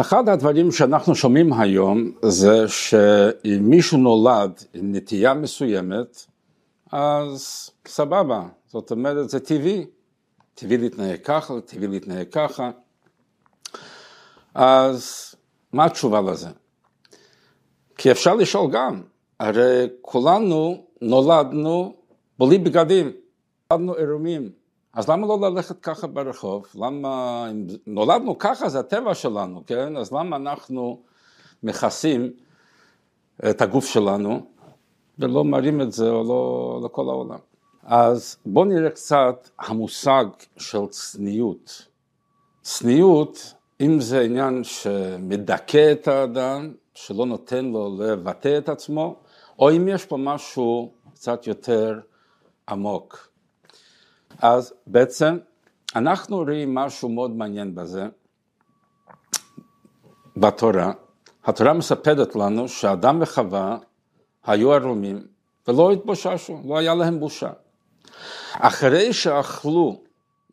אחד הדברים שאנחנו שומעים היום זה שאם מישהו נולד עם נטייה מסוימת, אז סבבה, זאת אומרת זה טבעי, טבעי להתנהג ככה, טבעי להתנהג ככה, אז מה התשובה לזה? כי אפשר לשאול גם, הרי כולנו נולדנו בלי בגדים, נולדנו עירומים, אז למה לא ללכת ככה ברחוב? למה, אם נולדנו ככה זה הטבע שלנו, כן? אז למה אנחנו מכסים את הגוף שלנו ולא מראים את זה לא לכל העולם? אז בואו נראה קצת המושג של צניעות. צניעות, אם זה עניין שמדכא את האדם, שלא נותן לו לבטא את עצמו, או אם יש פה משהו קצת יותר עמוק. אז בעצם אנחנו רואים משהו מאוד מעניין בזה, בתורה. התורה מספרת לנו שאדם וחווה היו ערומים ולא התבוששו, לא היה להם בושה. אחרי שאכלו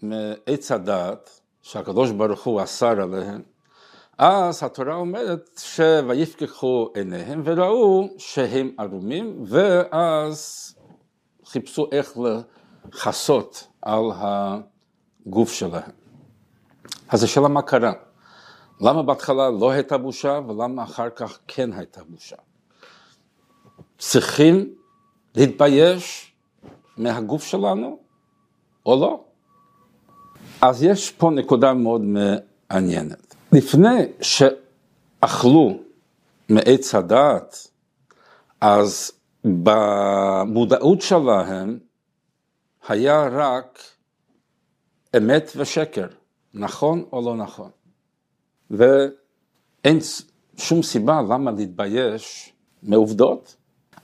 מעץ הדעת, שהקדוש ברוך הוא אסר עליהם, אז התורה אומרת שויפקחו עיניהם וראו שהם ערומים, ואז חיפשו איך לכסות על הגוף שלהם. אז השאלה מה קרה? למה בהתחלה לא הייתה בושה ולמה אחר כך כן הייתה בושה? צריכים להתבייש מהגוף שלנו או לא? אז יש פה נקודה מאוד מעניינת. לפני שאכלו מעץ הדעת, אז במודעות שלהם היה רק אמת ושקר, נכון או לא נכון. ואין שום סיבה למה להתבייש מעובדות,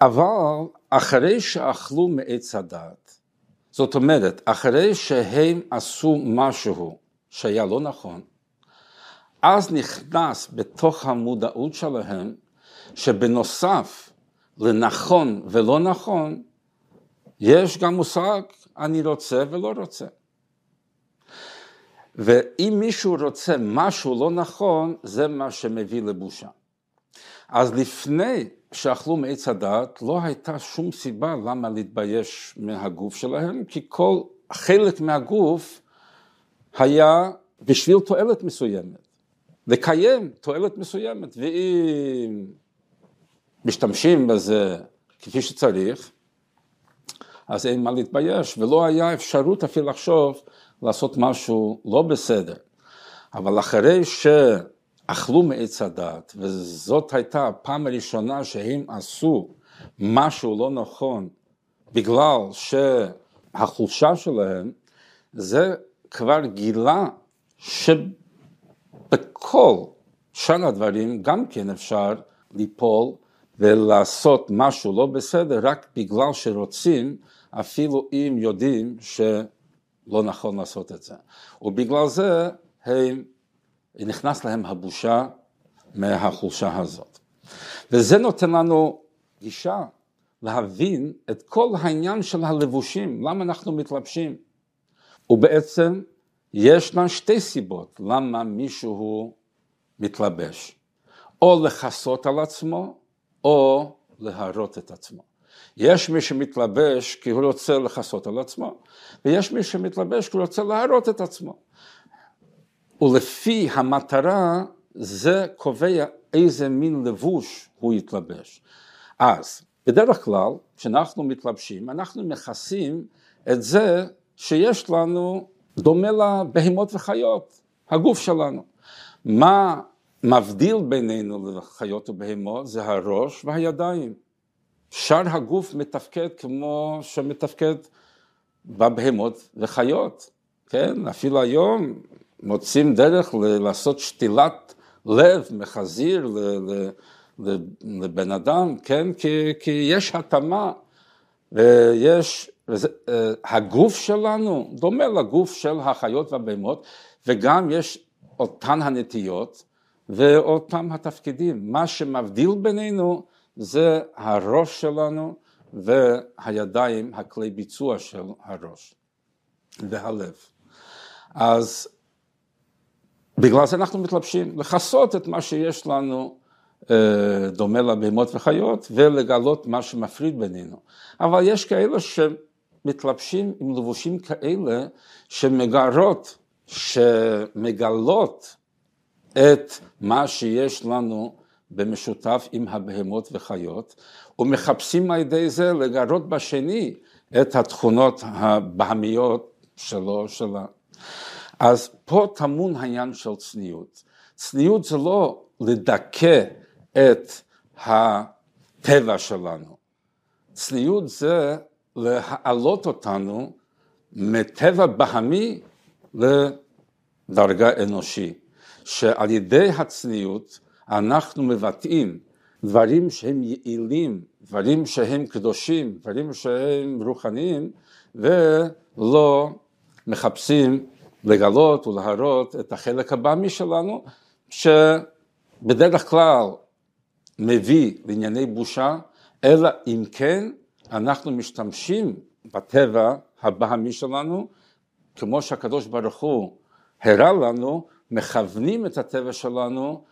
אבל אחרי שאכלו מעץ הדת, זאת אומרת, אחרי שהם עשו משהו שהיה לא נכון, אז נכנס בתוך המודעות שלהם שבנוסף לנכון ולא נכון, יש גם מושג אני רוצה ולא רוצה. ואם מישהו רוצה משהו לא נכון, זה מה שמביא לבושה. אז לפני שאכלו מעץ הדת, לא הייתה שום סיבה למה להתבייש מהגוף שלהם, כי כל חלק מהגוף היה בשביל תועלת מסוימת, לקיים תועלת מסוימת, ואם משתמשים בזה כפי שצריך, אז אין מה להתבייש, ולא היה אפשרות אפילו לחשוב לעשות משהו לא בסדר. אבל אחרי שאכלו מעץ הדת, וזאת הייתה הפעם הראשונה שהם עשו משהו לא נכון בגלל שהחולשה שלהם, זה כבר גילה שבכל שאר הדברים גם כן אפשר ליפול ולעשות משהו לא בסדר רק בגלל שרוצים אפילו אם יודעים שלא נכון לעשות את זה. ובגלל זה הם, נכנס להם הבושה מהחולשה הזאת. וזה נותן לנו גישה להבין את כל העניין של הלבושים, למה אנחנו מתלבשים. ובעצם ישנן שתי סיבות למה מישהו מתלבש, או לכסות על עצמו, או להראות את עצמו. יש מי שמתלבש כי הוא רוצה לכסות על עצמו, ויש מי שמתלבש כי הוא רוצה להראות את עצמו. ולפי המטרה זה קובע איזה מין לבוש הוא יתלבש. אז בדרך כלל כשאנחנו מתלבשים אנחנו מכסים את זה שיש לנו דומה לבהמות וחיות, הגוף שלנו. מה מבדיל בינינו לחיות ובהמות זה הראש והידיים. שאר הגוף מתפקד כמו שמתפקד בבהמות וחיות, כן? אפילו היום מוצאים דרך לעשות שתילת לב מחזיר לבן אדם, כן? כי, כי יש התאמה ויש, וזה, אה, הגוף שלנו דומה לגוף של החיות והבהמות וגם יש אותן הנטיות ואותם התפקידים. מה שמבדיל בינינו זה הראש שלנו והידיים, הכלי ביצוע של הראש והלב. אז בגלל זה אנחנו מתלבשים, לכסות את מה שיש לנו אה, דומה לבהמות וחיות ולגלות מה שמפריד בינינו. אבל יש כאלה שמתלבשים עם לבושים כאלה שמגרות, שמגלות את מה שיש לנו במשותף עם הבהמות וחיות, ומחפשים על ידי זה לגרות בשני את התכונות הבהמיות שלו, שלה. אז פה טמון העניין של צניעות. צניעות זה לא לדכא את הטבע שלנו. צניעות זה להעלות אותנו מטבע בהמי לדרגה אנושי, שעל ידי הצניעות אנחנו מבטאים דברים שהם יעילים, דברים שהם קדושים, דברים שהם רוחניים, ולא מחפשים לגלות ולהראות את החלק הבאמי שלנו, שבדרך כלל מביא לענייני בושה, אלא אם כן אנחנו משתמשים בטבע הבאמי שלנו, כמו שהקדוש ברוך הוא הראה לנו, מכוונים את הטבע שלנו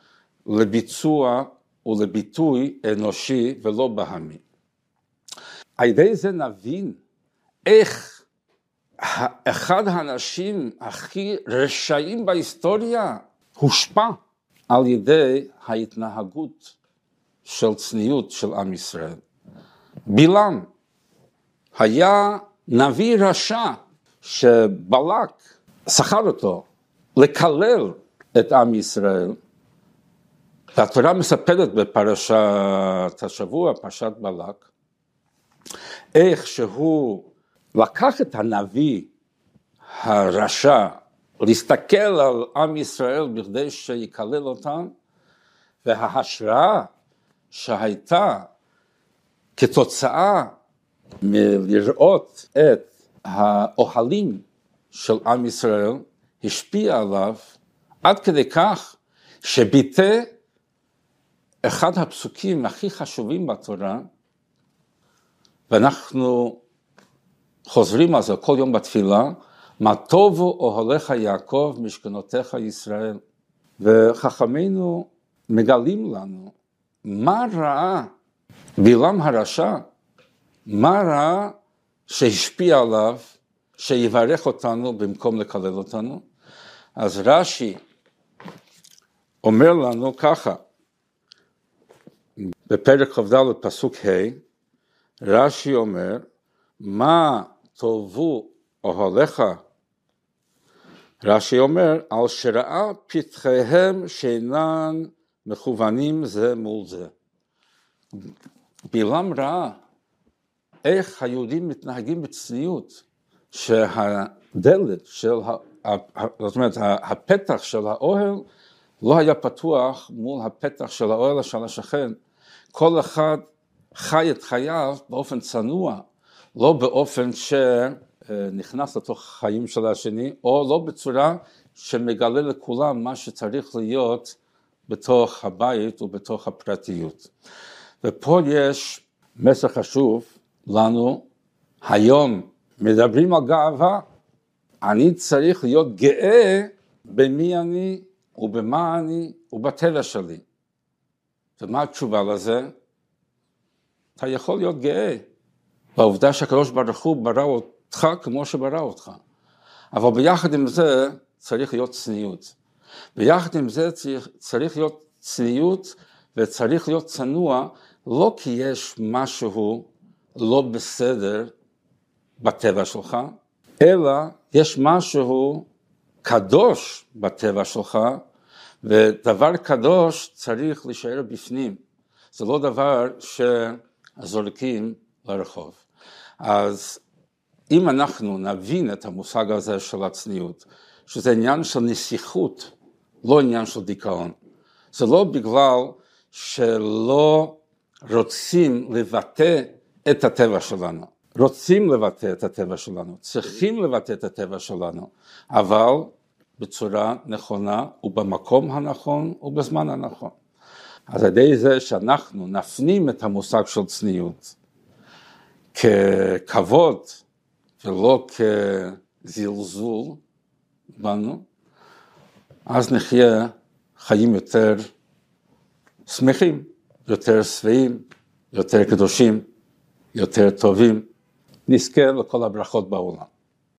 לביצוע ולביטוי אנושי ולא בהמי. על ידי זה נבין איך אחד האנשים הכי רשעים בהיסטוריה הושפע על ידי ההתנהגות של צניעות של עם ישראל. בלעם היה נביא רשע שבלק שכר אותו לקלל את עם ישראל והתורה מספרת בפרשת השבוע, פרשת בלק, איך שהוא לקח את הנביא הרשע להסתכל על עם ישראל בכדי שיקלל אותם, וההשראה שהייתה כתוצאה מלראות את האוהלים של עם ישראל, השפיע עליו עד כדי כך שביטא אחד הפסוקים הכי חשובים בתורה, ואנחנו חוזרים על זה כל יום בתפילה, מה טובו אוהליך יעקב משכנותיך ישראל. וחכמינו מגלים לנו מה ראה בלעם הרשע, מה ראה שהשפיע עליו, שיברך אותנו במקום לקלל אותנו. אז רש"י אומר לנו ככה, בפרק כ"ד פסוק ה', רש"י אומר, מה טובו אוהליך? רש"י אומר, על שראה פתחיהם שאינן מכוונים זה מול זה. בלעם ראה איך היהודים מתנהגים בצניעות, שהדלת של, זאת אומרת, הפתח של האוהל לא היה פתוח מול הפתח של האוהל של השכן. כל אחד חי את חייו באופן צנוע, לא באופן שנכנס לתוך חיים של השני, או לא בצורה שמגלה לכולם מה שצריך להיות בתוך הבית ובתוך הפרטיות. ופה יש מסר חשוב לנו, היום מדברים על גאווה, אני צריך להיות גאה במי אני ובמה אני ובטבע שלי. ומה התשובה לזה? אתה יכול להיות גאה בעובדה שהקדוש ברוך הוא ברא אותך כמו שברא אותך. אבל ביחד עם זה צריך להיות צניעות. ביחד עם זה צריך, צריך להיות צניעות וצריך להיות צנוע לא כי יש משהו לא בסדר בטבע שלך, אלא יש משהו קדוש בטבע שלך ודבר קדוש צריך להישאר בפנים, זה לא דבר שזורקים לרחוב. אז אם אנחנו נבין את המושג הזה של הצניעות, שזה עניין של נסיכות, לא עניין של דיכאון, זה לא בגלל שלא רוצים לבטא את הטבע שלנו, רוצים לבטא את הטבע שלנו, צריכים לבטא את הטבע שלנו, אבל בצורה נכונה ובמקום הנכון ובזמן הנכון. אז על ידי זה שאנחנו נפנים את המושג של צניעות ככבוד ולא כזלזול בנו, אז נחיה חיים יותר שמחים, יותר שבעים, יותר קדושים, יותר טובים. נזכה לכל הברכות בעולם.